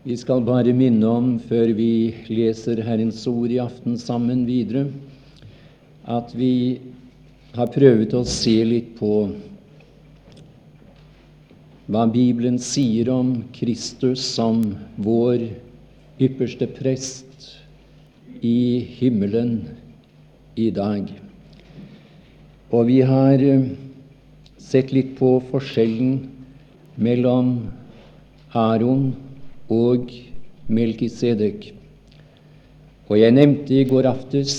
Vi skal bare minne om, før vi leser Herrens ord i aften sammen videre, at vi har prøvd å se litt på hva Bibelen sier om Kristus som vår ypperste prest i himmelen i dag. Og vi har eh, sett litt på forskjellen mellom Aron og Melkisedek. Og jeg nevnte i går aftes,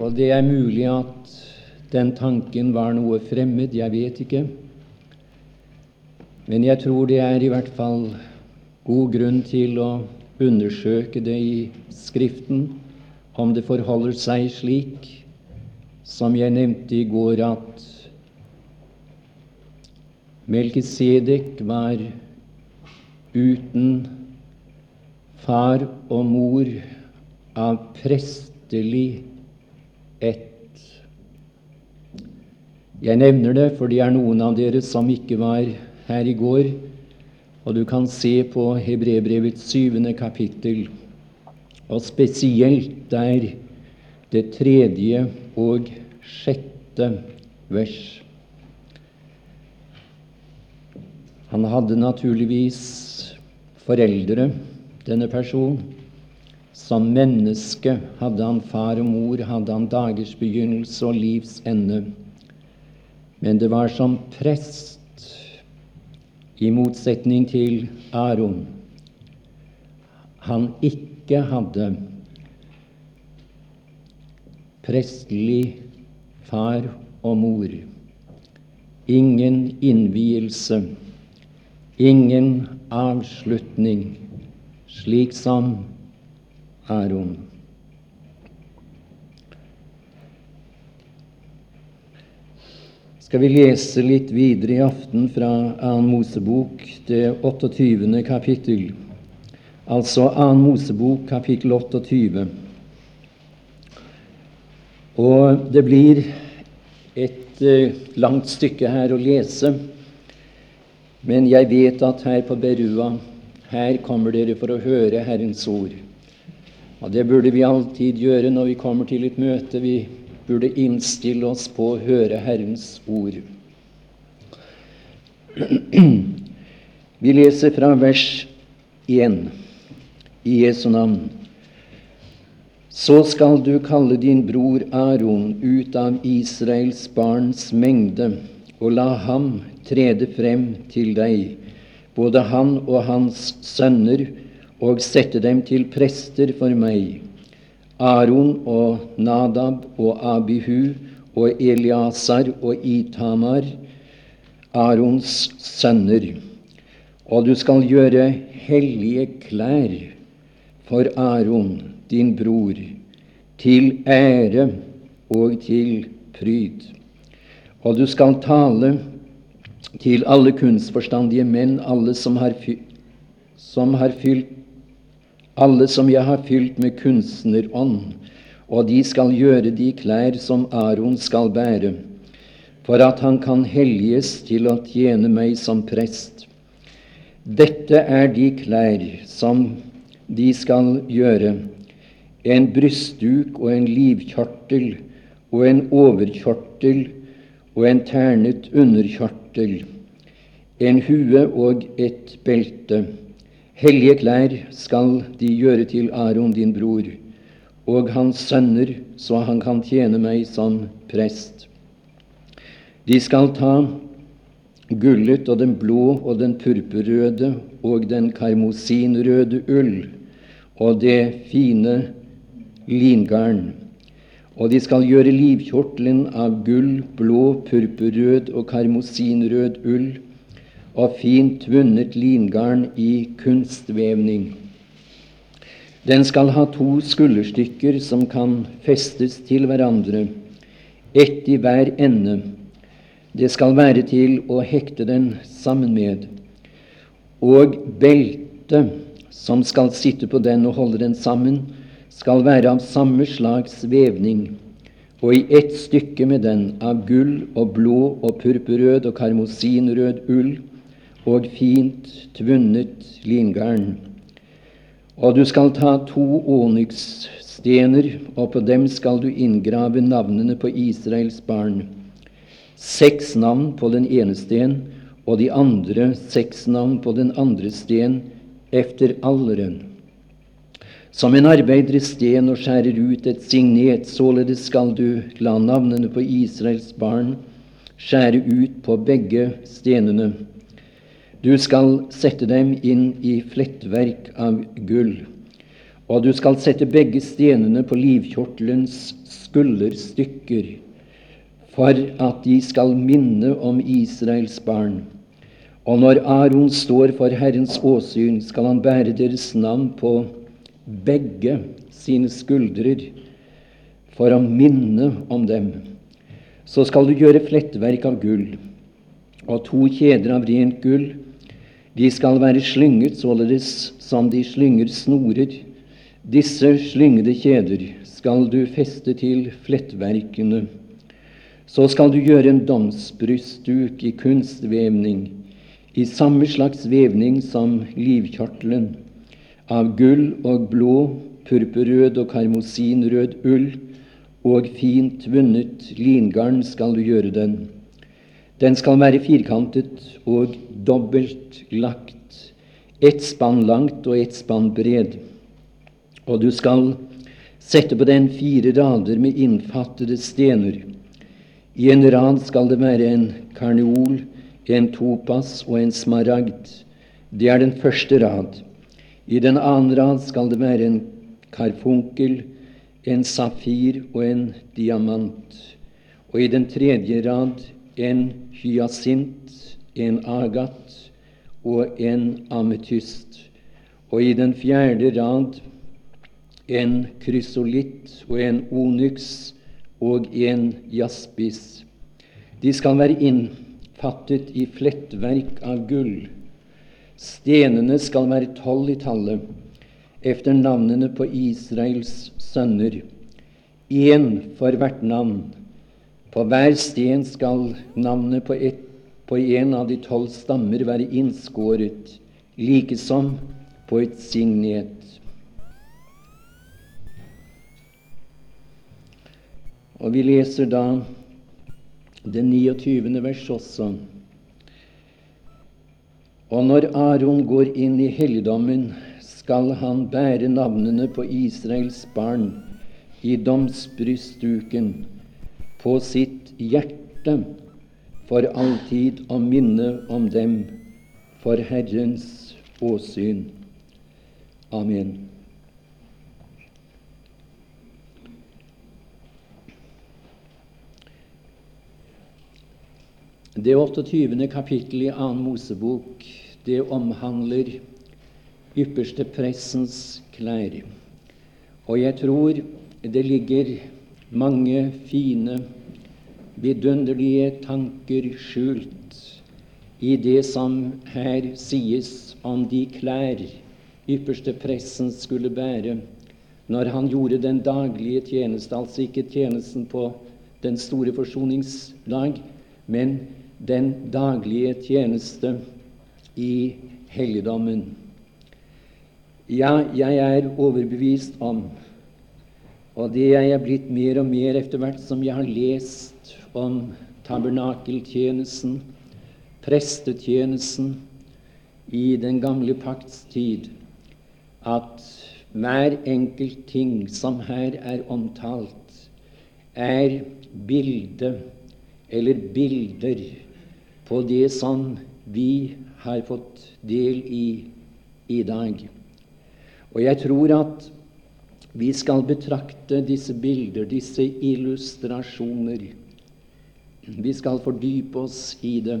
og det er mulig at den tanken var noe fremmed, jeg vet ikke, men jeg tror det er i hvert fall god grunn til å undersøke det i Skriften, om det forholder seg slik som jeg nevnte i går, at Melkisedek var uten far og mor av prestelig ett. Jeg nevner det, for det er noen av dere som ikke var her i går, og du kan se på Hebrebrevets syvende kapittel, og spesielt der det tredje og sjette vers. Han hadde naturligvis foreldre, denne personen. Som menneske hadde han far og mor, hadde han dagers begynnelse og livs ende. Men det var som prest, i motsetning til Aron, han ikke hadde prestelig far og mor. Ingen innvielse ingen avslutning, slik som Aron. Skal vi lese litt videre i aften fra 2. Mosebok, det 28. kapittel. Altså 2. Mosebok, kapittel 28. Og det blir et uh, langt stykke her å lese. Men jeg vet at her på Berua, her kommer dere for å høre Herrens ord. Og det burde vi alltid gjøre når vi kommer til et møte. Vi burde innstille oss på å høre Herrens ord. Vi leser fra vers 1 i Jesu navn. Så skal du kalle din bror Aron ut av Israels barns mengde, og la ham trede frem til deg, både han og hans sønner, og sette dem til prester for meg, Aron og Nadab og Abihu og Eliasar og Itamar, Arons sønner. Og du skal gjøre hellige klær for Aron, din bror, til ære og til pryd. Og du skal tale til alle kunstforstandige menn, alle som har, som har fylt alle som jeg har fylt med kunstnerånd, og de skal gjøre de klær som Aron skal bære, for at han kan helliges til å tjene meg som prest. Dette er de klær som de skal gjøre, en brystduk og en livkjortel og en overkjortel og en ternet underkjortel, en hue og et belte. Hellige klær skal de gjøre til Aron din bror og hans sønner, så han kan tjene meg som prest. De skal ta gullet og den blå og den purpurrøde og den karmosinrøde ull og det fine lingarn og de skal gjøre livkjortelen av gull, blå, purpurrød og karmosinrød ull og fint vunnet lingarn i kunstvevning. Den skal ha to skulderstykker som kan festes til hverandre, ett i hver ende. Det skal være til å hekte den sammen med. Og beltet som skal sitte på den og holde den sammen, skal være av samme slags vevning, og i ett stykke med den av gull og blå og purpurrød og karmosinrød ull, og fint tvunnet lingarn. Og du skal ta to onyksstener, og på dem skal du inngrave navnene på Israels barn. Seks navn på den ene sten, og de andre seks navn på den andre sten, efter alderen. Som en arbeider i sten og skjærer ut et signet, således skal du la navnene på Israels barn skjære ut på begge stenene. Du skal sette dem inn i flettverk av gull, og du skal sette begge stenene på livkjortelens skulderstykker, for at de skal minne om Israels barn. Og når Aron står for Herrens åsyn, skal han bære deres navn på begge sine skuldrer for å minne om dem. Så skal du gjøre flettverk av gull og to kjeder av rent gull. De skal være slynget således som de slynger snorer. Disse slyngede kjeder skal du feste til flettverkene. Så skal du gjøre en domsbrystduk i kunstvevning, i samme slags vevning som livkjortelen av gull og blå, purpurrød og karmosinrød ull, og fint vunnet lingarn skal du gjøre den. Den skal være firkantet og dobbelt lagt, ett spann langt og ett spann bred. Og du skal sette på den fire rader med innfattede stener. I en rad skal det være en karneol, en topas og en smaragd. Det er den første rad. I den andre rad skal det være en karfunkel, en safir og en diamant. Og i den tredje rad en hyasint, en agat og en ametyst. Og i den fjerde rad en krysolitt og en onyx og en jaspis. De skal være innfattet i flettverk av gull. Stenene skal være tolv i tallet, efter navnene på Israels sønner, én for hvert navn. På hver sten skal navnet på, et, på en av de tolv stammer være innskåret, likesom på et signet. Og vi leser da det 29. vers også. Og når Aron går inn i helligdommen, skal han bære navnene på Israels barn i domsbrystduken på sitt hjerte for alltid å minne om dem for Herrens åsyn. Amen. Det 28. kapittel i 2. Mosebok det omhandler ypperste pressens klær. Og jeg tror det ligger mange fine, vidunderlige tanker skjult i det som her sies om de klær ypperste pressen skulle bære når han gjorde den daglige tjeneste, altså ikke tjenesten på den store forsoningsdag, men den daglige tjeneste i helligdommen. Ja, jeg er overbevist om, og det er jeg blitt mer og mer etter hvert som jeg har lest om tabernakeltjenesten, prestetjenesten i den gamle pakts tid, at hver enkelt ting som her er omtalt, er bilde eller bilder på det som vi har fått del i i dag. Og jeg tror at vi skal betrakte disse bilder, disse illustrasjoner. Vi skal fordype oss i det,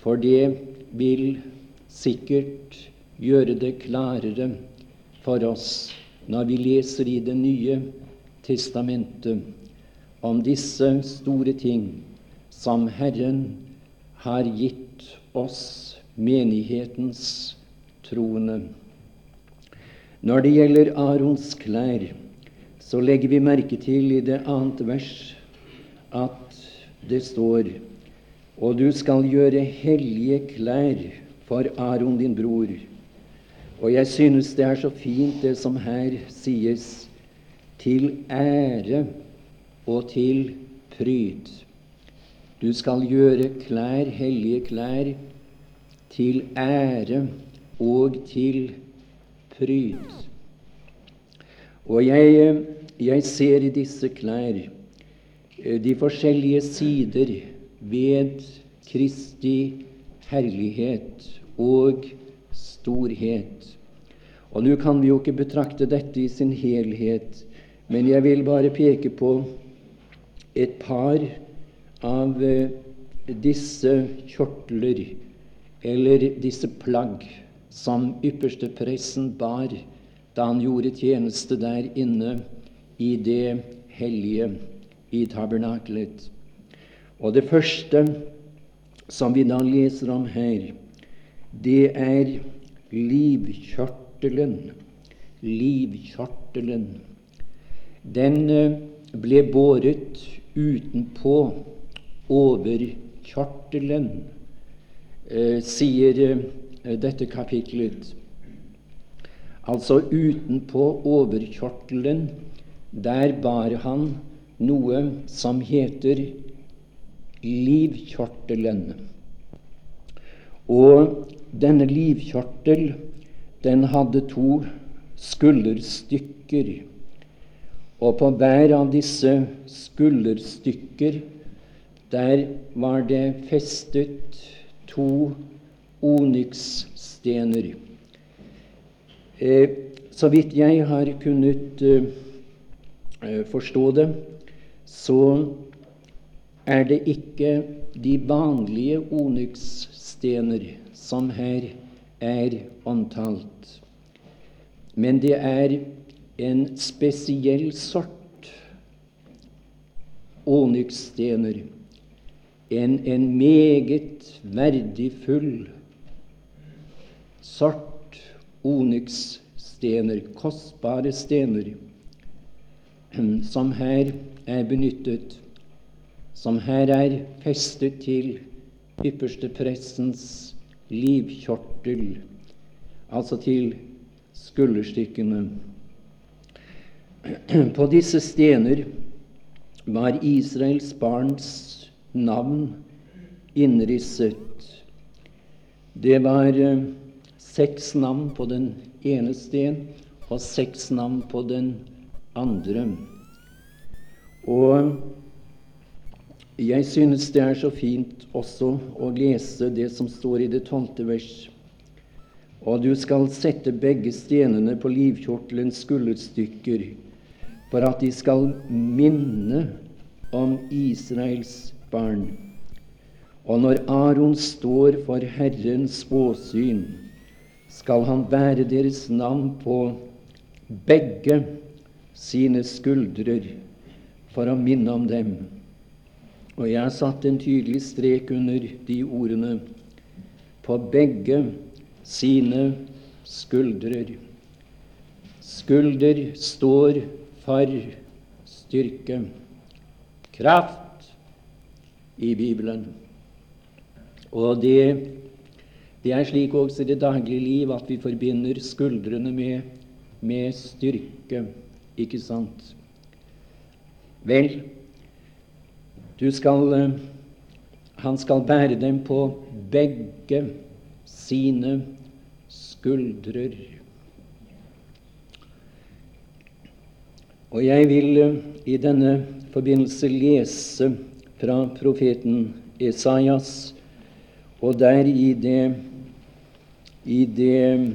for det vil sikkert gjøre det klarere for oss når vi leser i Det nye testamentet om disse store ting som Herren har gitt oss menighetens troende. Når det gjelder Arons klær, så legger vi merke til i det annet vers at det står Og du skal gjøre hellige klær for Aron din bror. Og jeg synes det er så fint det som her sies, til ære og til pryd. Du skal gjøre klær, hellige klær, til ære og til pryd. Og jeg, jeg ser i disse klær eh, de forskjellige sider ved Kristi herlighet og storhet. Og Nå kan vi jo ikke betrakte dette i sin helhet, men jeg vil bare peke på et par av eh, disse kjortler, eller disse plagg, som ypperstepresten bar da han gjorde tjeneste der inne i det hellige, i tabernaklet. Og det første som vi da leser om her, det er livkjortelen. Livkjortelen. Den eh, ble båret utenpå overkjørtelen, eh, sier eh, dette kapitlet. Altså utenpå overkjørtelen, der bar han noe som heter livkjørtelen. Og denne livkjørtel, den hadde to skulderstykker. Og på hver av disse skulderstykker der var det festet to onyksstener. Eh, så vidt jeg har kunnet eh, forstå det, så er det ikke de vanlige onyksstener som her er omtalt, men det er en spesiell sort onyksstener. En, en meget verdifull sort onyksstener, kostbare stener, som her er benyttet som her er festet til yppersteprestens livkjortel, altså til skulderstykkene. På disse stener var Israels barns navn innrisset. Det var eh, seks navn på den ene sten og seks navn på den andre. Og jeg synes det er så fint også å lese det som står i det tolvte vers. Og du skal sette begge stenene på livkjortelens skulderstykker, for at de skal minne om Israels barn. Og når Aron står for Herrens åsyn, skal han bære deres navn på begge sine skuldrer for å minne om dem. Og jeg har satt en tydelig strek under de ordene på begge sine skuldrer. Skulder står for styrke, kraft i Bibelen. Og det, det er slik også i det daglige liv at vi forbinder skuldrene med, med styrke, ikke sant? Vel, du skal, han skal bære dem på begge sine skuldrer. Og jeg vil eh, i denne forbindelse lese fra profeten Esaias, og der i det, i det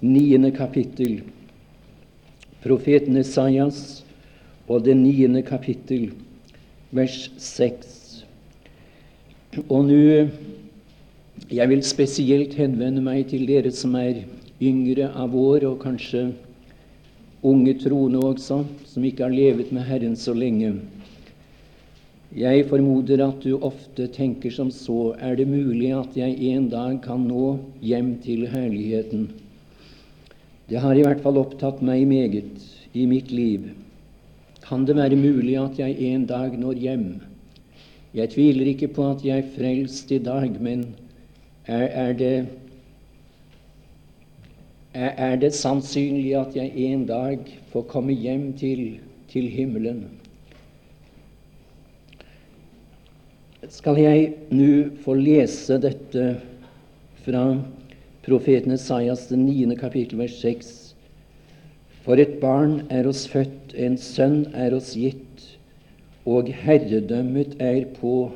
niende kapittel Profeten Esaias og det niende kapittel vers 6. Og nå Jeg vil spesielt henvende meg til dere som er yngre av år, og kanskje unge troende også, som ikke har levet med Herren så lenge. Jeg formoder at du ofte tenker som så Er det mulig at jeg en dag kan nå hjem til herligheten? Det har i hvert fall opptatt meg meget i mitt liv. Kan det være mulig at jeg en dag når hjem? Jeg tviler ikke på at jeg er frelst i dag, men er, er, det, er det sannsynlig at jeg en dag får komme hjem til, til himmelen? Skal jeg nå få lese dette fra profeten Esaias, det niende kapittel, vers 6. For et barn er oss født, en sønn er oss gitt, og herredømmet er på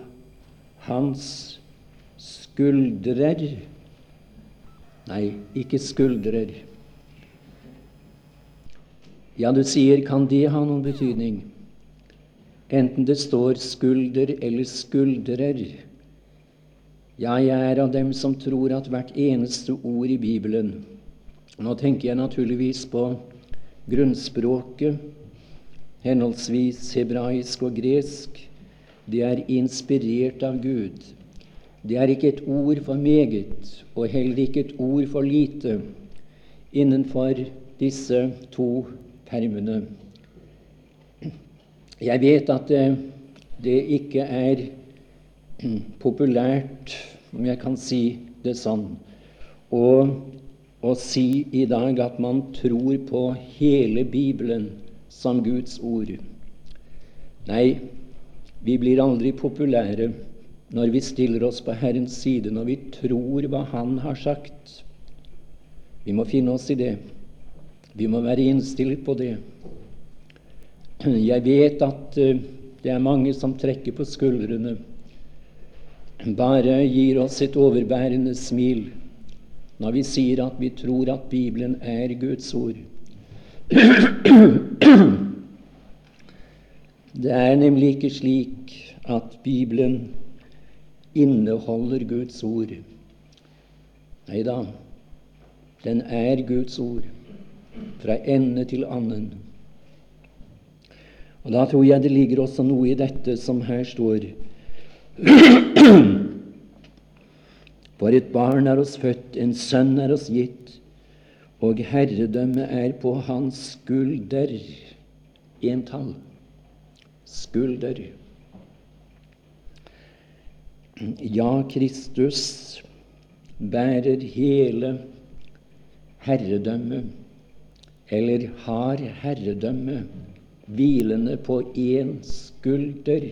hans skuldrer. Nei, ikke skuldrer. Ja, du sier, kan det ha noen betydning? Enten det står skulder eller skuldrer. Jeg er av dem som tror at hvert eneste ord i Bibelen Nå tenker jeg naturligvis på grunnspråket, henholdsvis hebraisk og gresk. Det er inspirert av Gud. Det er ikke et ord for meget, og heller ikke et ord for lite innenfor disse to permene. Jeg vet at det, det ikke er populært, om jeg kan si det sånn, å, å si i dag at man tror på hele Bibelen som Guds ord. Nei, vi blir aldri populære når vi stiller oss på Herrens side, når vi tror hva Han har sagt. Vi må finne oss i det. Vi må være innstilt på det. Jeg vet at uh, det er mange som trekker på skuldrene bare gir oss et overbærende smil når vi sier at vi tror at Bibelen er Guds ord. Det er nemlig ikke slik at Bibelen inneholder Guds ord. Nei da, den er Guds ord fra ende til annen. Og Da tror jeg det ligger også noe i dette som her står For et barn er oss født, en sønn er oss gitt, og herredømmet er på hans skulder. Entall. Skulder. Ja, Kristus bærer hele herredømmet, eller har herredømmet, hvilende på én skulder.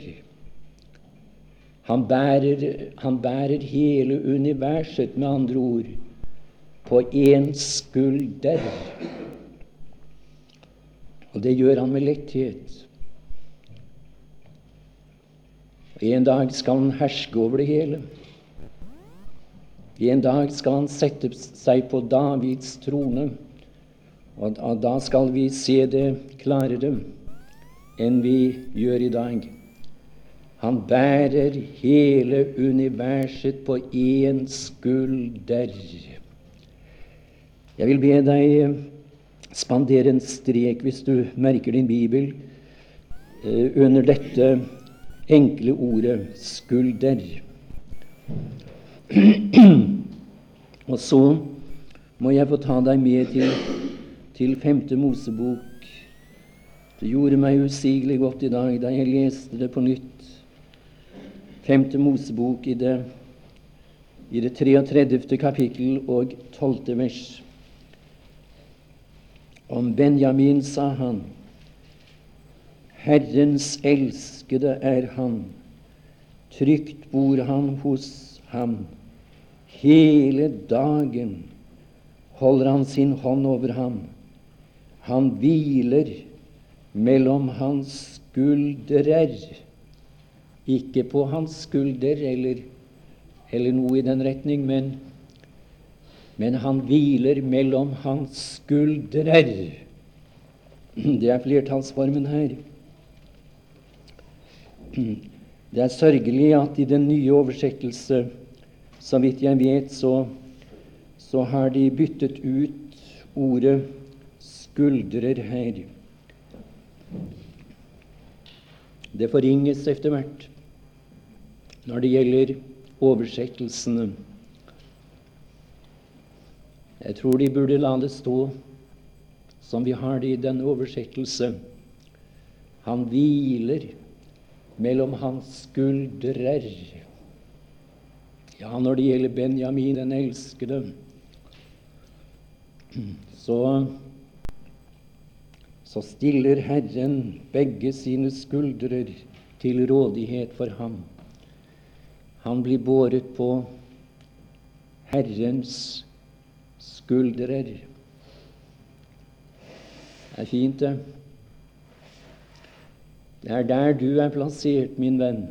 Han bærer, han bærer hele universet, med andre ord, på én skulder. Og det gjør han med letthet. En dag skal han herske over det hele. En dag skal han sette seg på Davids trone, og da skal vi se det klarere enn vi gjør i dag. Han bærer hele universet på én skulder. Jeg vil be deg spandere en strek, hvis du merker din bibel, eh, under dette enkle ordet 'skulder'. Og så må jeg få ta deg med til, til femte Mosebok. Det gjorde meg usigelig godt i dag da jeg leste det på nytt femte Mosebok i det, i det 33. kapittel og 12. vers. Om Benjamin sa han, Herrens elskede er han, trygt bor han hos ham. Hele dagen holder han sin hånd over ham. Han hviler mellom hans skuldrer ikke på hans skulder eller, eller noe i den retning, men, men han hviler mellom hans skuldrer. Det er flertallsformen her. Det er sørgelig at i den nye oversettelse, så vidt jeg vet, så, så har de byttet ut ordet 'skuldrer' her. Det forringes etter hvert når det gjelder oversettelsene. Jeg tror de burde la det stå som vi har det i denne oversettelse. Han hviler mellom hans skuldrer. Ja, når det gjelder Benjamin den elskede, så, så stiller Herren begge sine skuldrer til rådighet for ham. Han blir båret på Herrens skuldrer. Det er fint, det. Det er der du er plassert, min venn.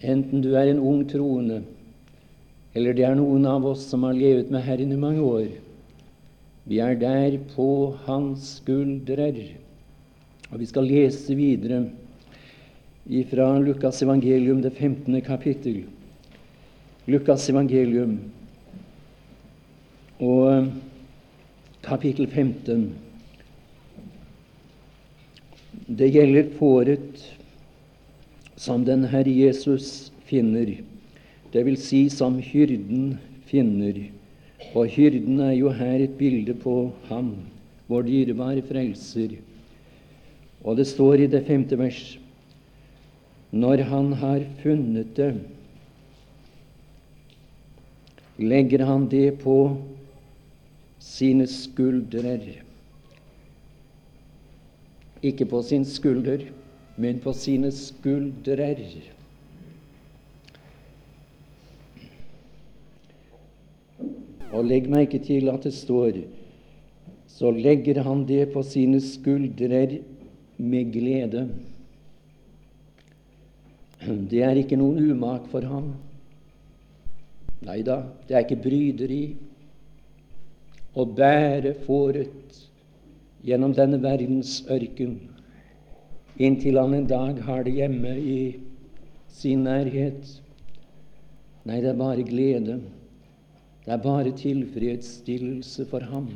Enten du er en ung troende, eller det er noen av oss som har levet med Herren i mange år. Vi er der på Hans skuldrer. Og Vi skal lese videre fra Lukas evangelium, det 15. kapittel. Lukas evangelium og kapittel 15. Det gjelder fåret som den Herre Jesus finner, det vil si som hyrden finner. Og hyrden er jo her et bilde på ham, vår dyrebare frelser. Og det står i det femte vers når han har funnet det, legger han det på sine skuldrer ikke på sin skulder, men på sine skuldrer. Og legg merke til at det står så legger han det på sine skuldrer med glede. Det er ikke noen umak for ham. Nei da, det er ikke bryderi å bære fåret gjennom denne verdens ørken, inntil han en dag har det hjemme i sin nærhet. Nei, det er bare glede. Det er bare tilfredsstillelse for ham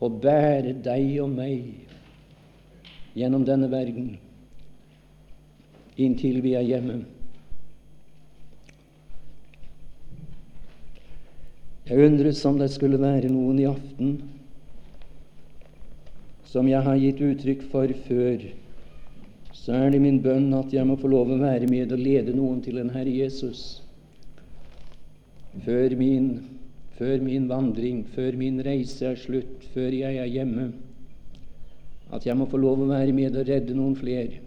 å bære deg og meg gjennom denne verden inntil vi er hjemme. Jeg undres om det skulle være noen i aften som jeg har gitt uttrykk for før, så er det min bønn at jeg må få lov å være med og lede noen til den Herre Jesus før min, før min vandring, før min reise er slutt, før jeg er hjemme. At jeg må få lov å være med og redde noen flere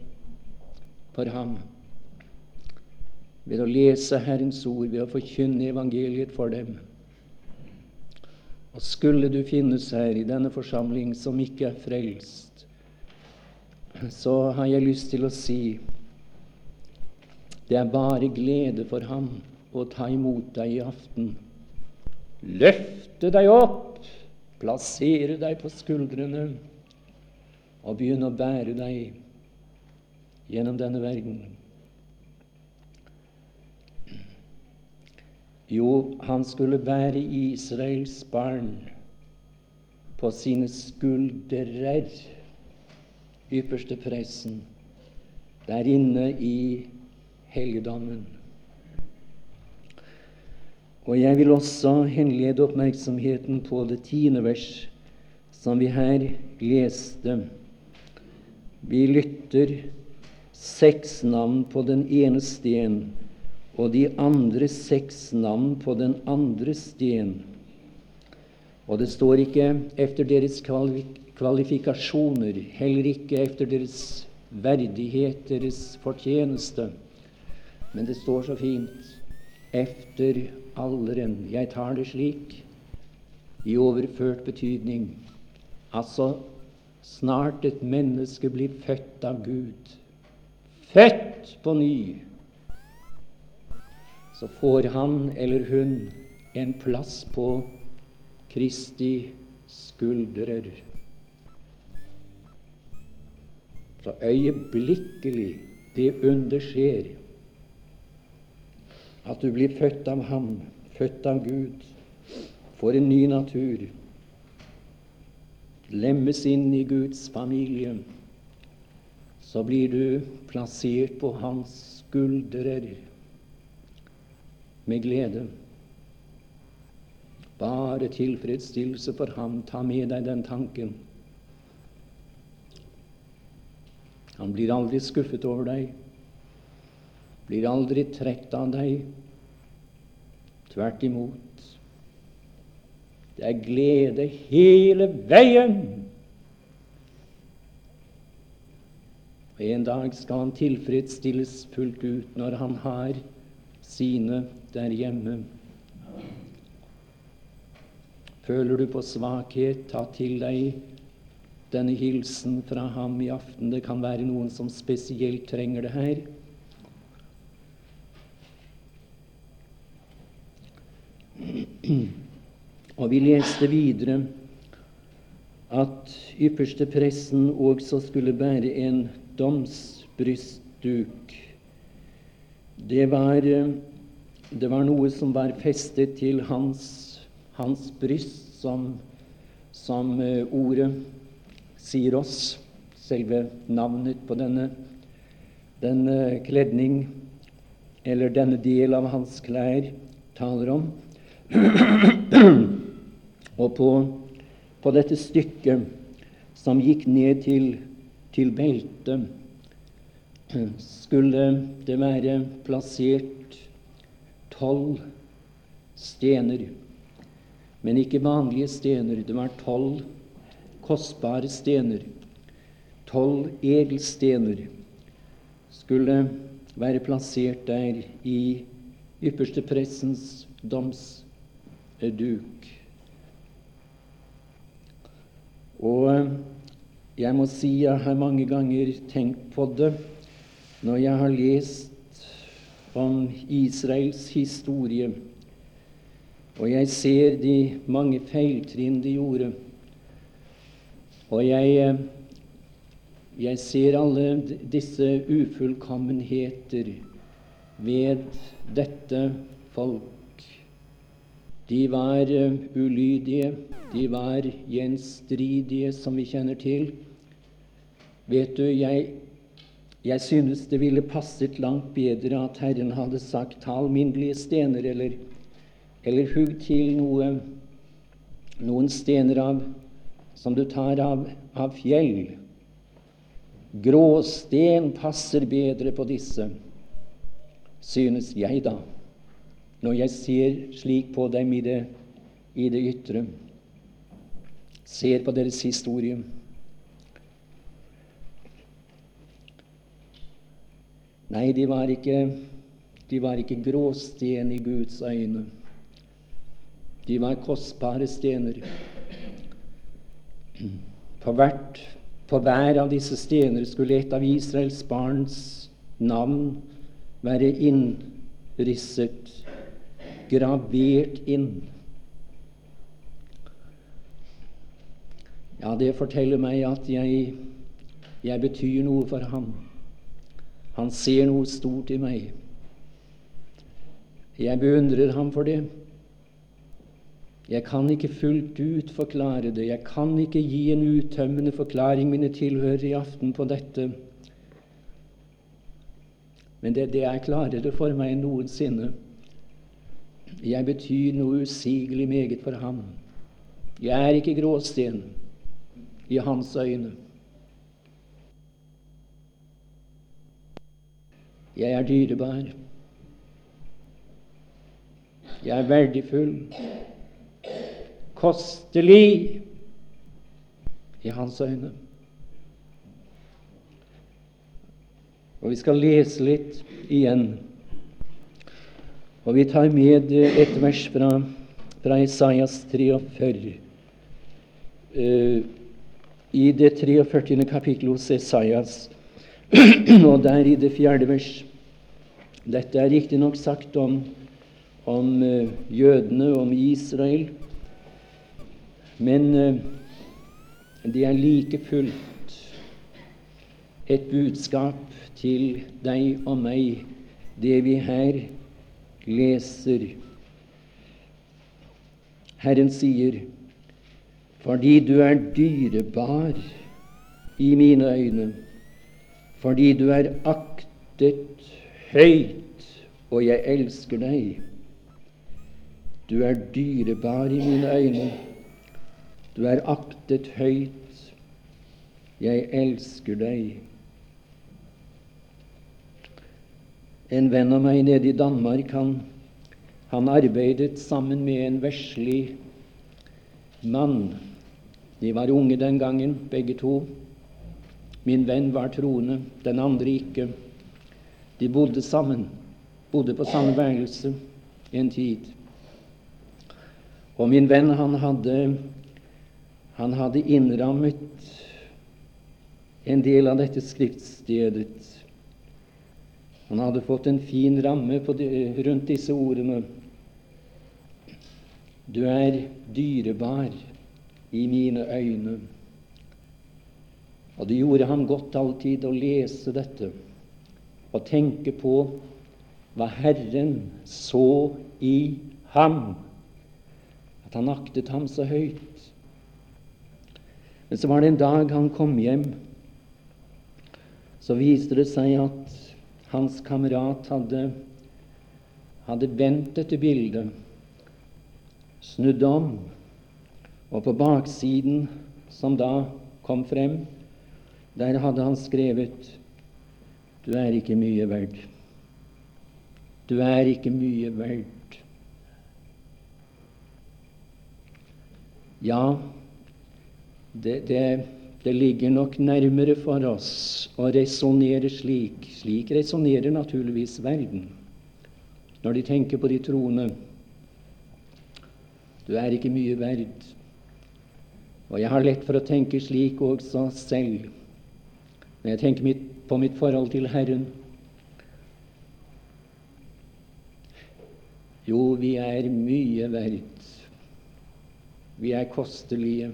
for ham. Ved å lese Herrens ord, ved å forkynne evangeliet for dem. Og skulle du finnes her i denne forsamling som ikke er frelst, så har jeg lyst til å si det er bare glede for ham å ta imot deg i aften. Løfte deg opp, plassere deg på skuldrene og begynne å bære deg gjennom denne verden. Jo, han skulle bære Israels barn på sine skuldrer, ypperste pressen, der inne i helligdommen. Og jeg vil også henlede oppmerksomheten på det tiende vers, som vi her leste. Vi lytter seks navn på den ene sten og de andre seks navn på den andre sten. Og det står ikke efter deres kvalifikasjoner, heller ikke efter deres verdighet, deres fortjeneste, men det står så fint efter alderen. Jeg tar det slik i overført betydning. Altså snart et menneske blir født av Gud. Født på ny så får han eller hun en plass på Kristi skuldrer. Så øyeblikkelig det under skjer, at du blir født av Ham, født av Gud, får en ny natur, lemmes inn i Guds familie, så blir du plassert på Hans skuldrer med glede. Bare tilfredsstillelse for ham. Ta med deg den tanken. Han blir aldri skuffet over deg, blir aldri trett av deg. Tvert imot. Det er glede hele veien. Og En dag skal han tilfredsstilles fullt ut når han har sine der hjemme. Føler du på svakhet, ta til deg denne hilsen fra ham i aften. Det kan være noen som spesielt trenger det her. Og vi leste videre at ypperste presten også skulle bære en domsbrystduk. Det var, det var noe som var festet til hans, hans bryst, som, som eh, ordet sier oss, selve navnet på denne, denne kledning, eller denne del av hans klær, taler om. Og på, på, dette stykket som gikk ned til, til beltet, skulle det være plassert tolv stener. Men ikke vanlige stener. Det var tolv kostbare stener. Tolv edelstener skulle være plassert der i ypperste pressens doms duk. Og eh, jeg må si jeg har mange ganger tenkt på det når jeg har lest om Israels historie, og jeg ser de mange feiltrinn de gjorde. Og jeg, eh, jeg ser alle disse ufullkommenheter ved dette folk. De var uh, ulydige, de var gjenstridige, som vi kjenner til. Vet du, jeg, jeg synes det ville passet langt bedre at Herren hadde sagt 'ta alminnelige stener', eller, eller hugg til noe, noen stener av, som du tar av, av fjell. Gråsten passer bedre på disse, synes jeg, da når jeg ser slik på dem i det, i det ytre, ser på deres historie. Nei, de var ikke, de var ikke gråsten i Guds øyne. De var kostbare stener. På, hvert, på hver av disse stener skulle et av Israels barns navn være innrisset gravert inn. Ja, det forteller meg at jeg, jeg betyr noe for ham. Han ser noe stort i meg. Jeg beundrer ham for det. Jeg kan ikke fullt ut forklare det. Jeg kan ikke gi en uttømmende forklaring mine tilhører i aften på dette. Men det, det er klarere for meg enn noensinne. Jeg betyr noe usigelig meget for ham. Jeg er ikke gråsten i hans øyne. Jeg er dyrebar. Jeg er verdifull, kostelig i hans øyne. Og vi skal lese litt igjen og vi tar med et vers fra, fra Isaias 43. Uh, I det 43. kapittelet hos Esaias, og der i det fjerde vers Dette er riktignok sagt om, om uh, jødene, om Israel, men det er like fullt et budskap til deg og meg, det vi her leser. Herren sier, fordi du er dyrebar i mine øyne, fordi du er aktet høyt, og jeg elsker deg. Du er dyrebar i mine øyne, du er aktet høyt, jeg elsker deg. En venn av meg nede i Danmark han, han arbeidet sammen med en verslig mann. De var unge den gangen, begge to. Min venn var troende, den andre ikke. De bodde sammen, bodde på samme værelse en tid. Og min venn, han hadde, han hadde innrammet en del av dette skriftstedet. Han hadde fått en fin ramme de, rundt disse ordene. Du er dyrebar i mine øyne. Og det gjorde ham godt alltid å lese dette og tenke på hva Herren så i ham at han aktet ham så høyt. Men så var det en dag han kom hjem. Så viste det seg at hans kamerat hadde, hadde vendt dette bildet, snudd om, og på baksiden, som da kom frem, der hadde han skrevet Du er ikke mye verd. Du er ikke mye verd. Ja, det, det, det, ligger nok nærmere for oss å resonnere slik. Slik resonnerer naturligvis verden når de tenker på de troende. Du er ikke mye verd. Og jeg har lett for å tenke slik også selv når jeg tenker mitt, på mitt forhold til Herren. Jo, vi er mye verd. Vi er kostelige.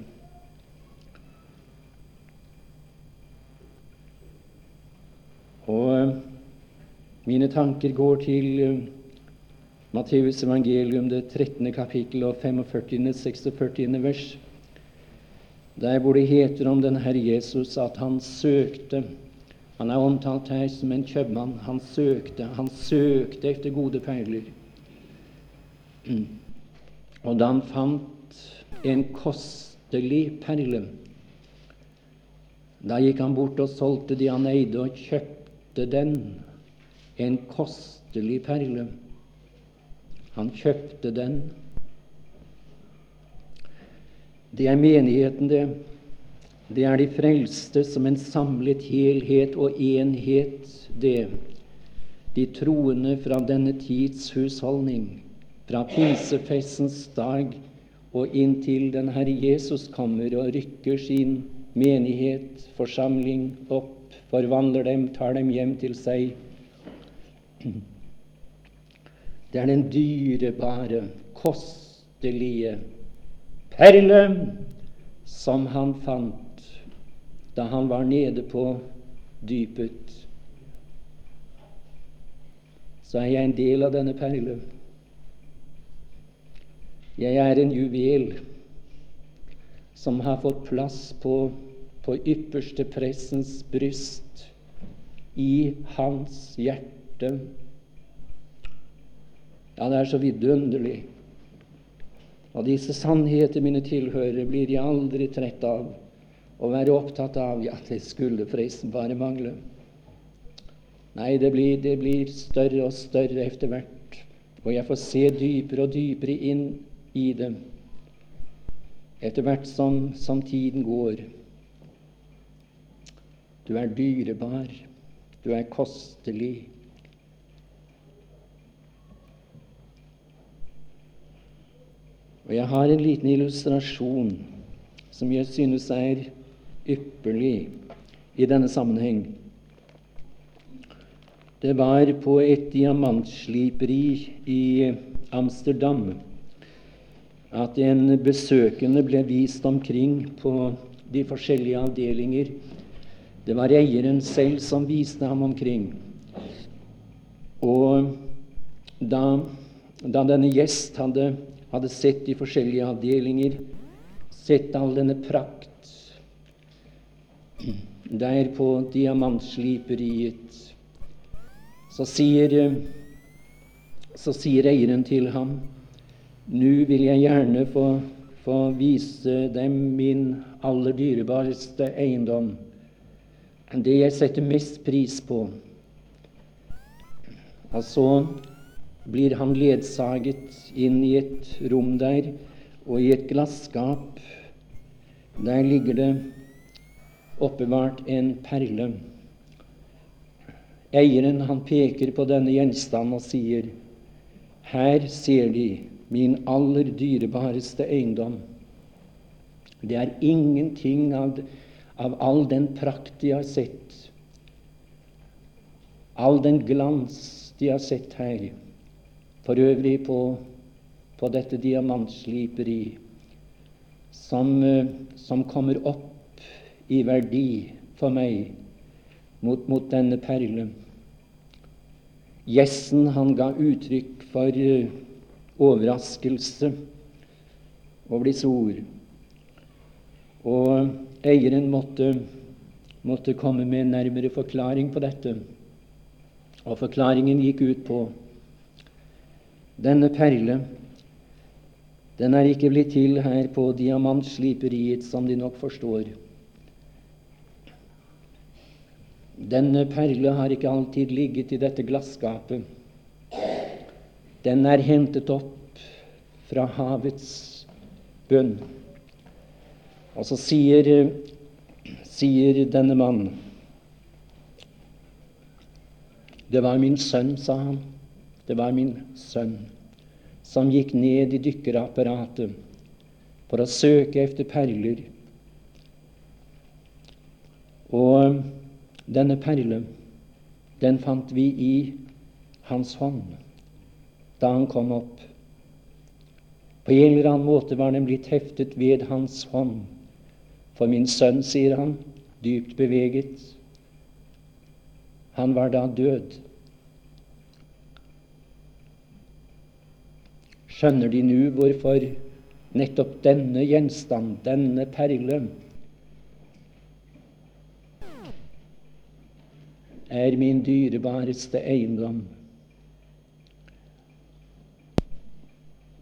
Og eh, mine tanker går til uh, Matteus evangelium, det 13. kapittel og 45. 46. vers, der hvor det heter om den Herre Jesus at han søkte Han er omtalt her som en kjøpmann. Han søkte, han søkte etter gode perler. Og da han fant en kostelig perle. Da gikk han bort og solgte de han eide, og kjøpte den, en kostelig perle. Han kjøpte den. Det er menigheten, det. Det er de frelste som en samlet helhet og enhet, det. De troende fra denne tids husholdning, fra pinsefestens dag og inntil den Herre Jesus kommer og rykker sin menighet, forsamling, opp, forvandler dem, tar dem hjem til seg. Det er den dyrebare, kostelige perle som han fant da han var nede på dypet. Så er jeg en del av denne perle. Jeg er en juvel som har fått plass på, på ypperste pressens bryst, i hans hjerte. Ja, det er så vidunderlig. Og disse sannheter, mine tilhørere, blir jeg aldri trett av å være opptatt av. Ja, det skulle forresten bare mangle. Nei, det blir, det blir større og større etter hvert, og jeg får se dypere og dypere inn i det etter hvert som, som tiden går. Du er dyrebar, du er kostelig. Og Jeg har en liten illustrasjon som jeg synes er ypperlig i denne sammenheng. Det var på et diamantsliperi i Amsterdam at en besøkende ble vist omkring på de forskjellige avdelinger. Det var eieren selv som viste ham omkring. Og da, da denne gjest hadde, hadde, sett de forskjellige avdelinger, sett all denne prakt der på diamantsliperiet, så sier, så sier eieren til ham nå vil jeg gjerne få, få vise dem min aller dyrebareste eiendom, det jeg setter mest pris på. Og så blir han ledsaget inn i et rom der, Og i et glasskap der ligger det oppbevart en perle. Eieren han peker på denne gjenstanden og sier, her ser De min aller dyrebareste eiendom. Det er ingenting av, av all den prakt de har sett, all den glans de har sett her, for øvrig på, på dette diamantsliperi, som, eh, som kommer opp i verdi for meg mot, mot denne perle. Gjessen han ga uttrykk for uh, overraskelse over disse ord. Og eieren måtte, måtte komme med en nærmere forklaring på dette. Og forklaringen gikk ut på denne perle den er ikke blitt til her på diamantsliperiet, som De nok forstår. Denne perle har ikke alltid ligget i dette glasskapet. Den er hentet opp fra havets bunn. Og så sier, sier denne mannen Det var min sønn, sa han. Det var min sønn som gikk ned i dykkerapparatet for å søke efter perler. Og denne perle, den fant vi i hans hånd da han kom opp. På en eller annen måte var den blitt heftet ved hans hånd. For min sønn, sier han, dypt beveget, han var da død. Skjønner De nå hvorfor nettopp denne gjenstand, denne perle, er min dyrebareste eiendom?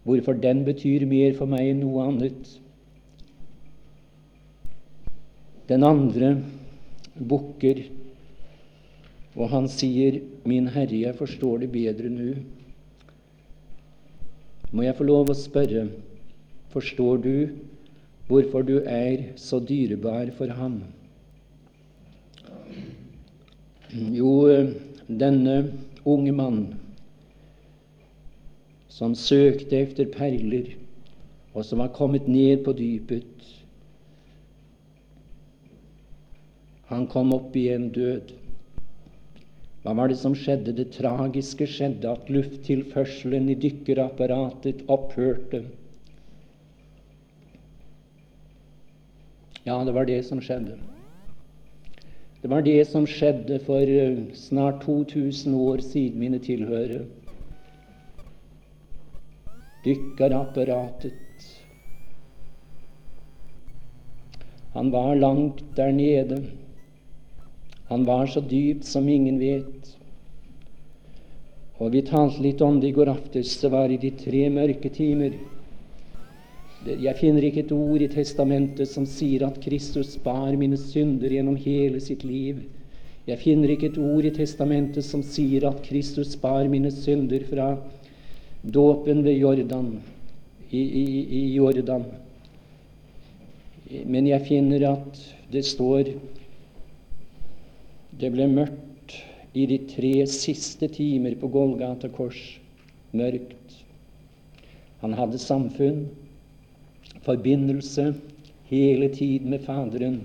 Hvorfor den betyr mer for meg enn noe annet. Den andre bukker, og han sier, 'Min Herre, jeg forstår det bedre nå'. Må jeg få lov å spørre, forstår du hvorfor du er så dyrebar for ham? Jo, denne unge mann som søkte efter perler, og som var kommet ned på dypet. Han kom opp igjen død. Hva var det som skjedde? Det tragiske skjedde at lufttilførselen i dykkerapparatet opphørte. Ja, det var det som skjedde. Det var det som skjedde for eh, snart 2000 år siden, mine tilhørere dykkerapparatet. Han var langt der nede. Han var så dypt som ingen vet. Og vi talte litt om det i går aftes. Det var i de tre mørke timer. Jeg finner ikke et ord i Testamentet som sier at Kristus bar mine synder gjennom hele sitt liv. Jeg finner ikke et ord i Testamentet som sier at Kristus bar mine synder fra dåpen ved Jordan, i, i, i Jordan. Men jeg finner at det står det ble mørkt i de tre siste timer på Golgata kors. Mørkt. Han hadde samfunn, forbindelse, hele tiden med Faderen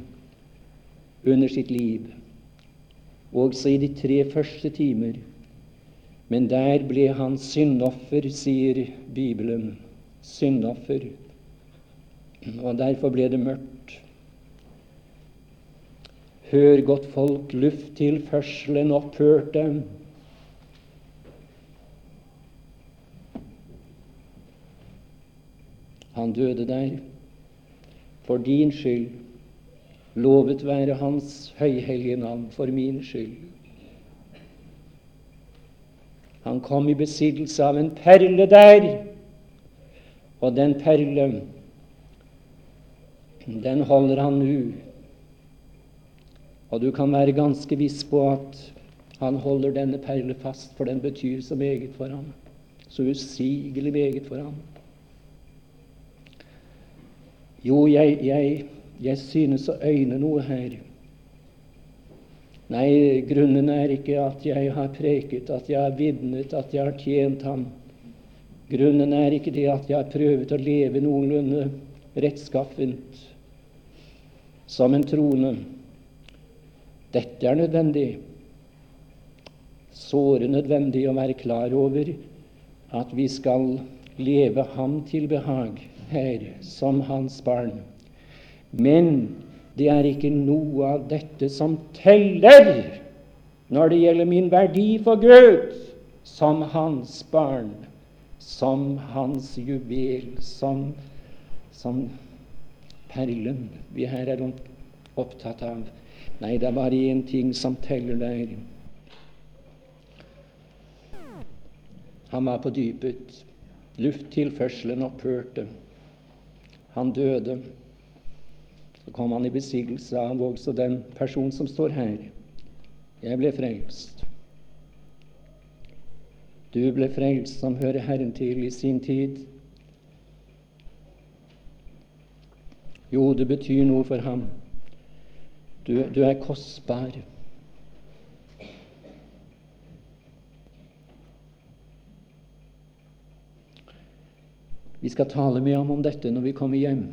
under sitt liv. Også i de tre første timer men der ble han syndoffer, sier Bibelen. Syndoffer. Og derfor ble det mørkt. Hør godt, folk, lufttilførselen opphørte. Han døde der for din skyld. Lovet være Hans høyhellige navn for min skyld. Han kom i besittelse av en perle der, og den perle, den holder han nå. Og du kan være ganske viss på at han holder denne perle fast, for den betyr så meget for ham. Så usigelig meget for ham. Jo, jeg, jeg, jeg synes å øyne noe her. Nei, grunnen er ikke at jeg har preket, at jeg har vitnet, at jeg har tjent ham. Grunnen er ikke det at jeg har prøvd å leve noenlunde rettskaffent som en troende. Dette er nødvendig, såre nødvendig å være klar over at vi skal leve ham til behag her som hans barn. Men det er ikke noe av dette som teller når det gjelder min verdi for Gud som hans barn, som hans juvel, som, som perlen vi her er opptatt av. Nei, det er bare én ting som teller der. Han var på dypet. Lufttilførselen opphørte. Han døde. Så kom han i besittelse av også den person som står her. Jeg ble frelst. Du ble frelst som hører Herren til i sin tid. Jo, det betyr noe for ham. Du, du er kostbar. Vi skal tale med ham om dette når vi kommer hjem,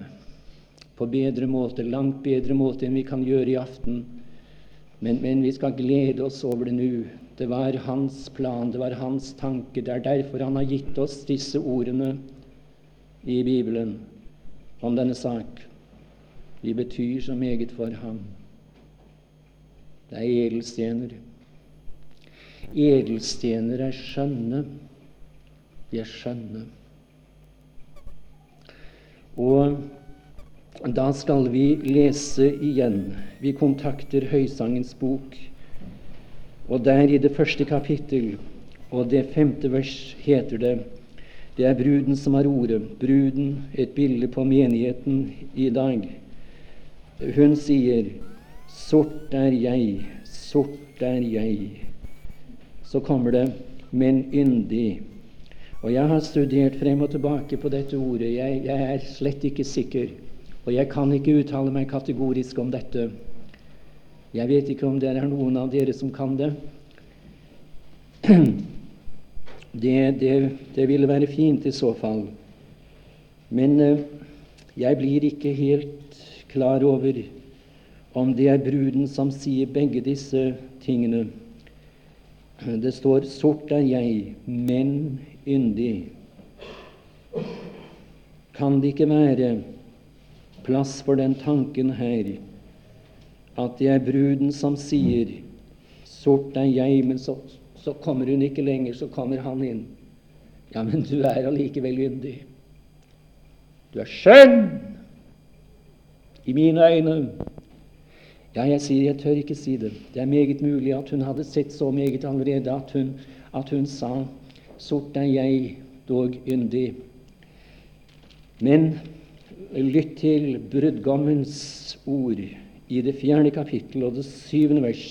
på bedre måte, langt bedre måte enn vi kan gjøre i aften. Men, men vi skal glede oss over det nå. Det var hans plan, det var hans tanke. Det er derfor han har gitt oss disse ordene i Bibelen om denne sak. Vi betyr så meget for ham. Det er edelstener. Edelstener er skjønne. De er skjønne. Og da skal vi lese igjen. Vi kontakter Høysangens bok. Og der i det første kapittel og det femte vers heter det det er bruden som har ordet. Bruden, et bilde på menigheten i dag. Hun sier, 'Sort er jeg, sort er jeg'. Så kommer det, 'men yndig'. Og Jeg har studert frem og tilbake på dette ordet. Jeg, jeg, er slett ikke sikker, og jeg kan ikke uttale meg kategorisk om dette. Jeg vet ikke om det er noen av dere som kan det. Det, det, det ville være fint i så fall. Men uh, jeg blir ikke helt klar over om det er bruden som sier begge disse tingene. Det står 'sort er jeg, men yndig. Kan det ikke være plass for den tanken her at det er bruden som sier 'Sort er jeg', men så, så kommer hun ikke lenger, så kommer han inn. Ja, men du er allikevel yndig. Du er skjønn i mine øyne. Ja, jeg sier, jeg tør ikke si det. Det er meget mulig at hun hadde sett så meget allerede at hun, at hun sa Sort er jeg, dog yndig. Men lytt til brudgommens ord i det fjerde kapittel og det syvende vers.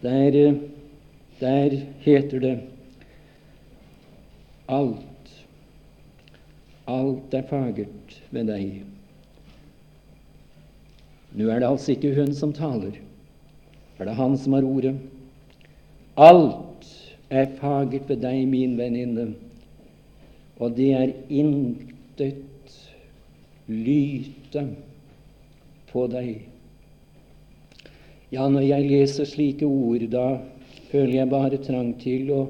Der, der heter det Alt, alt er fagert ved deg. Nå er det altså ikke hun som taler, er det han som har ordet. Alt er fagert ved deg, min venninne, og det er intet lyte på deg. Ja, når jeg leser slike ord, da føler jeg bare trang til å,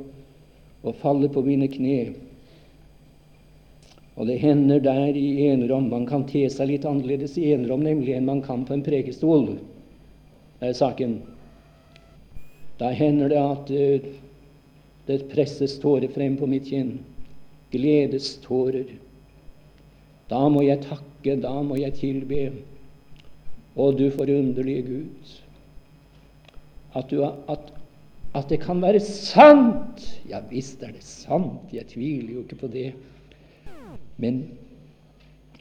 å falle på mine kne. Og det hender der i enerom Man kan te seg litt annerledes i enerom nemlig enn man kan på en prekestol. Det er saken. Da hender det at uh, det presses tårer frem på mitt kinn. Gledestårer. Da må jeg takke, da må jeg tilbe. Å, du forunderlige Gud. At, du, at, at, det kan være sant! Ja visst er det sant, jeg tviler jo ikke på det. Men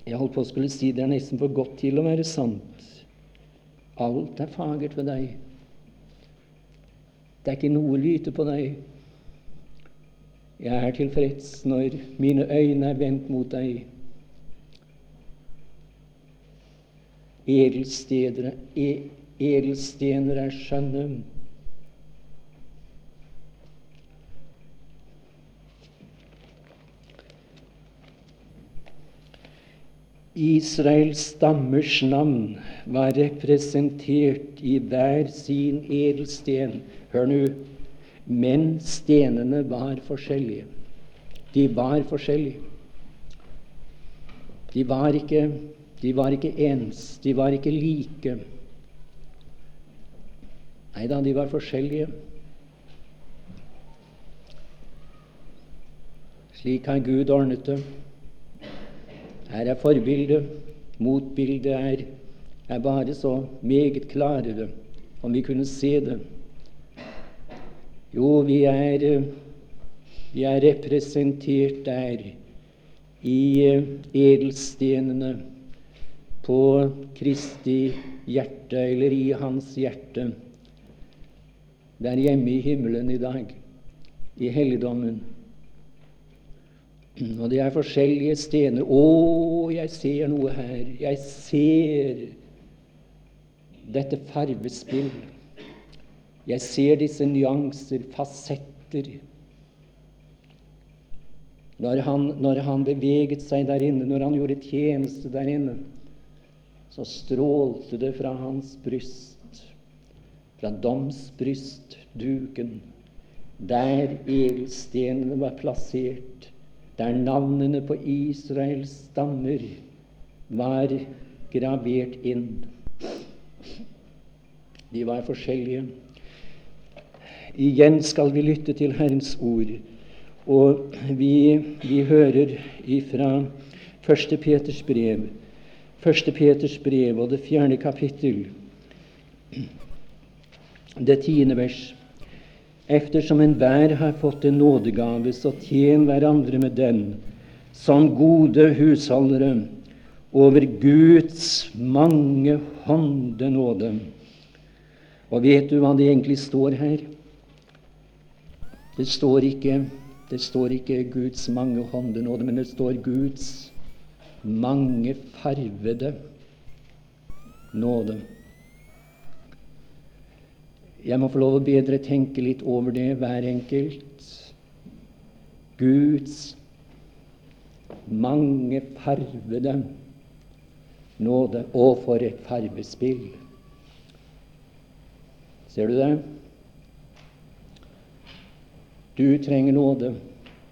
jeg holdt på å skulle si det er nesten for godt til å være sant. Alt er fagert ved deg. Det er ikke noe lyte på deg. Jeg er tilfreds når mine øyne er vendt mot deg. Edelstener, edelstener er skjønne. Israels stammers navn var representert i hver sin edelsten. Hør nå. Men stenene var forskjellige. De var forskjellige. De var ikke, de var ikke ens. De var ikke like. Nei da, de var forskjellige. Slik har Gud ordnet det. Her er forbildet. Motbildet er, er bare så meget klarere, om vi kunne se det. Jo, vi er, vi er representert der i edelstenene på Kristi hjerte, eller i hans hjerte. Der hjemme i himmelen i dag, i helligdommen. Og det er forskjellige stener. Å, jeg ser noe her. Jeg ser dette farvespill. Jeg ser disse nyanser, fasetter. Når han, når han beveget seg der inne, når han gjorde tjeneste der inne, så strålte det fra hans bryst, fra domsbrystduken, der edelstenene var plassert der navnene på Israels stammer var gravert inn. De var forskjellige. Igjen skal vi lytte til Herrens ord, og vi, vi hører ifra 1. Peters brev, 1. Peters brev og det fjerde kapittel, det tiende vers. Eftersom enhver har fått en nådegave, så tjen hverandre med den som gode husholdere over Guds mange hånde nåde. Og vet du hva det egentlig står her? Det står ikke, det står ikke Guds mange hånde nåde, men det står Guds mange farvede nåde. Jeg må få lov å bedre tenke litt over det, hver enkelt. Guds mange farvede nåde. Og for et farvespill! Ser du det? Du trenger nåde,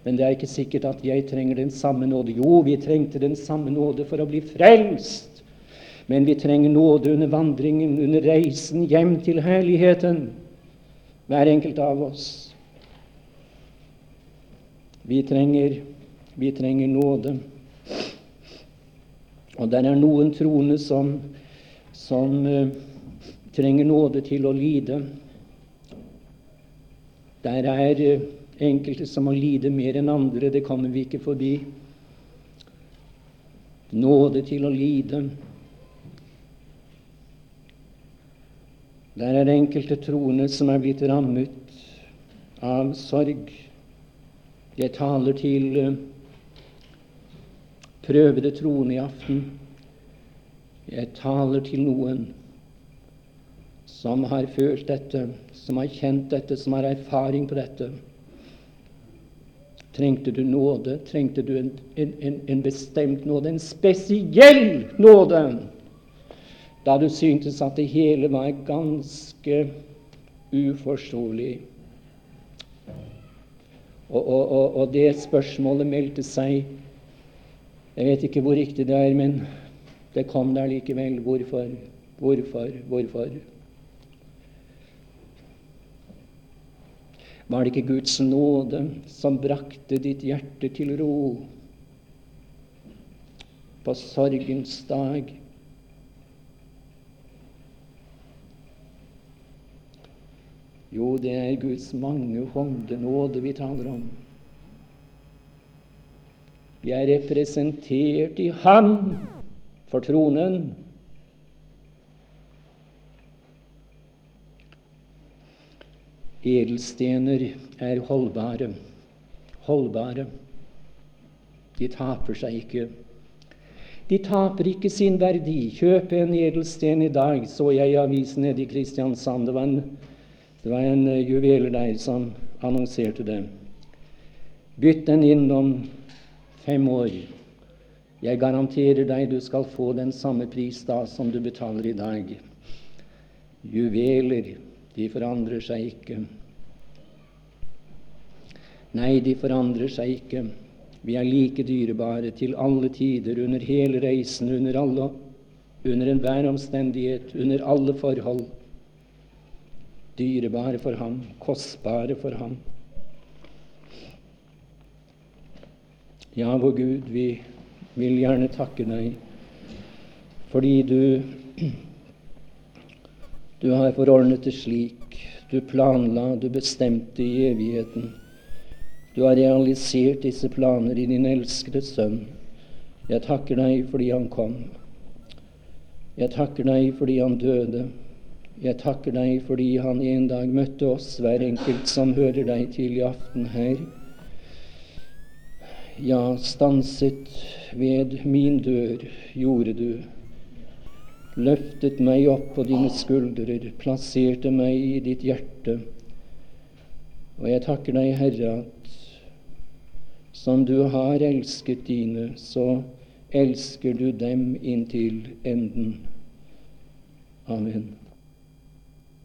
men det er ikke sikkert at jeg trenger den samme nåde. Jo, vi trengte den samme nåde for å bli frelst. Men vi trenger nåde under vandringen, under reisen hjem til herligheten, hver enkelt av oss. Vi trenger, vi trenger nåde. Og der er noen troende som, som uh, trenger nåde til å lide. Der er uh, enkelte som må lide mer enn andre. Det kommer vi ikke forbi. Nåde til å lide. Der er det enkelte troende som er blitt rammet av sorg. Jeg taler til uh, prøvede troende i aften. Jeg taler til noen som har følt dette, som har kjent dette, som har erfaring på dette. Trengte du nåde? Trengte du en, en, en bestemt nåde? En spesiell nåde? Da du syntes at det hele var ganske uforståelig. Og, og, og, og, det spørsmålet meldte seg Jeg vet ikke hvor riktig det er, men det kom der likevel. Hvorfor? Hvorfor? Hvorfor? Var det ikke Guds nåde som brakte ditt hjerte til ro på sorgens dag? Jo, det er Guds mange hånde nåde vi taler om. Vi er representert i Ham for tronen. Edelstener er holdbare. Holdbare. De taper seg ikke. De taper ikke sin verdi. Kjøpe en edelsten i dag, så jeg i avisen nede i Kristiansand. Det var en, det var en uh, juveler der som annonserte det. Bytt den inn om fem år. Jeg garanterer deg du skal få den samme pris da som du betaler i dag. Juveler, de forandrer seg ikke. Nei, de forandrer seg ikke. Vi er like dyrebare til alle tider, under hele reisen, under, alle, under enhver omstendighet, under alle forhold. Dyrebare for ham, kostbare for ham. Ja, vår Gud, vi vil gjerne takke deg fordi du du har forordnet det slik. Du planla, du bestemte i evigheten. Du har realisert disse planer i din elskede sønn. Jeg takker deg fordi han kom. Jeg takker deg fordi han døde. Jeg takker deg fordi han en dag møtte oss, hver enkelt som hører deg til i aften her. Ja, stanset ved min dør gjorde du. Løftet meg opp på dine skuldrer, plasserte meg i ditt hjerte. Og jeg takker deg, Herre, at som du har elsket dine, så elsker du dem inntil enden. Amen.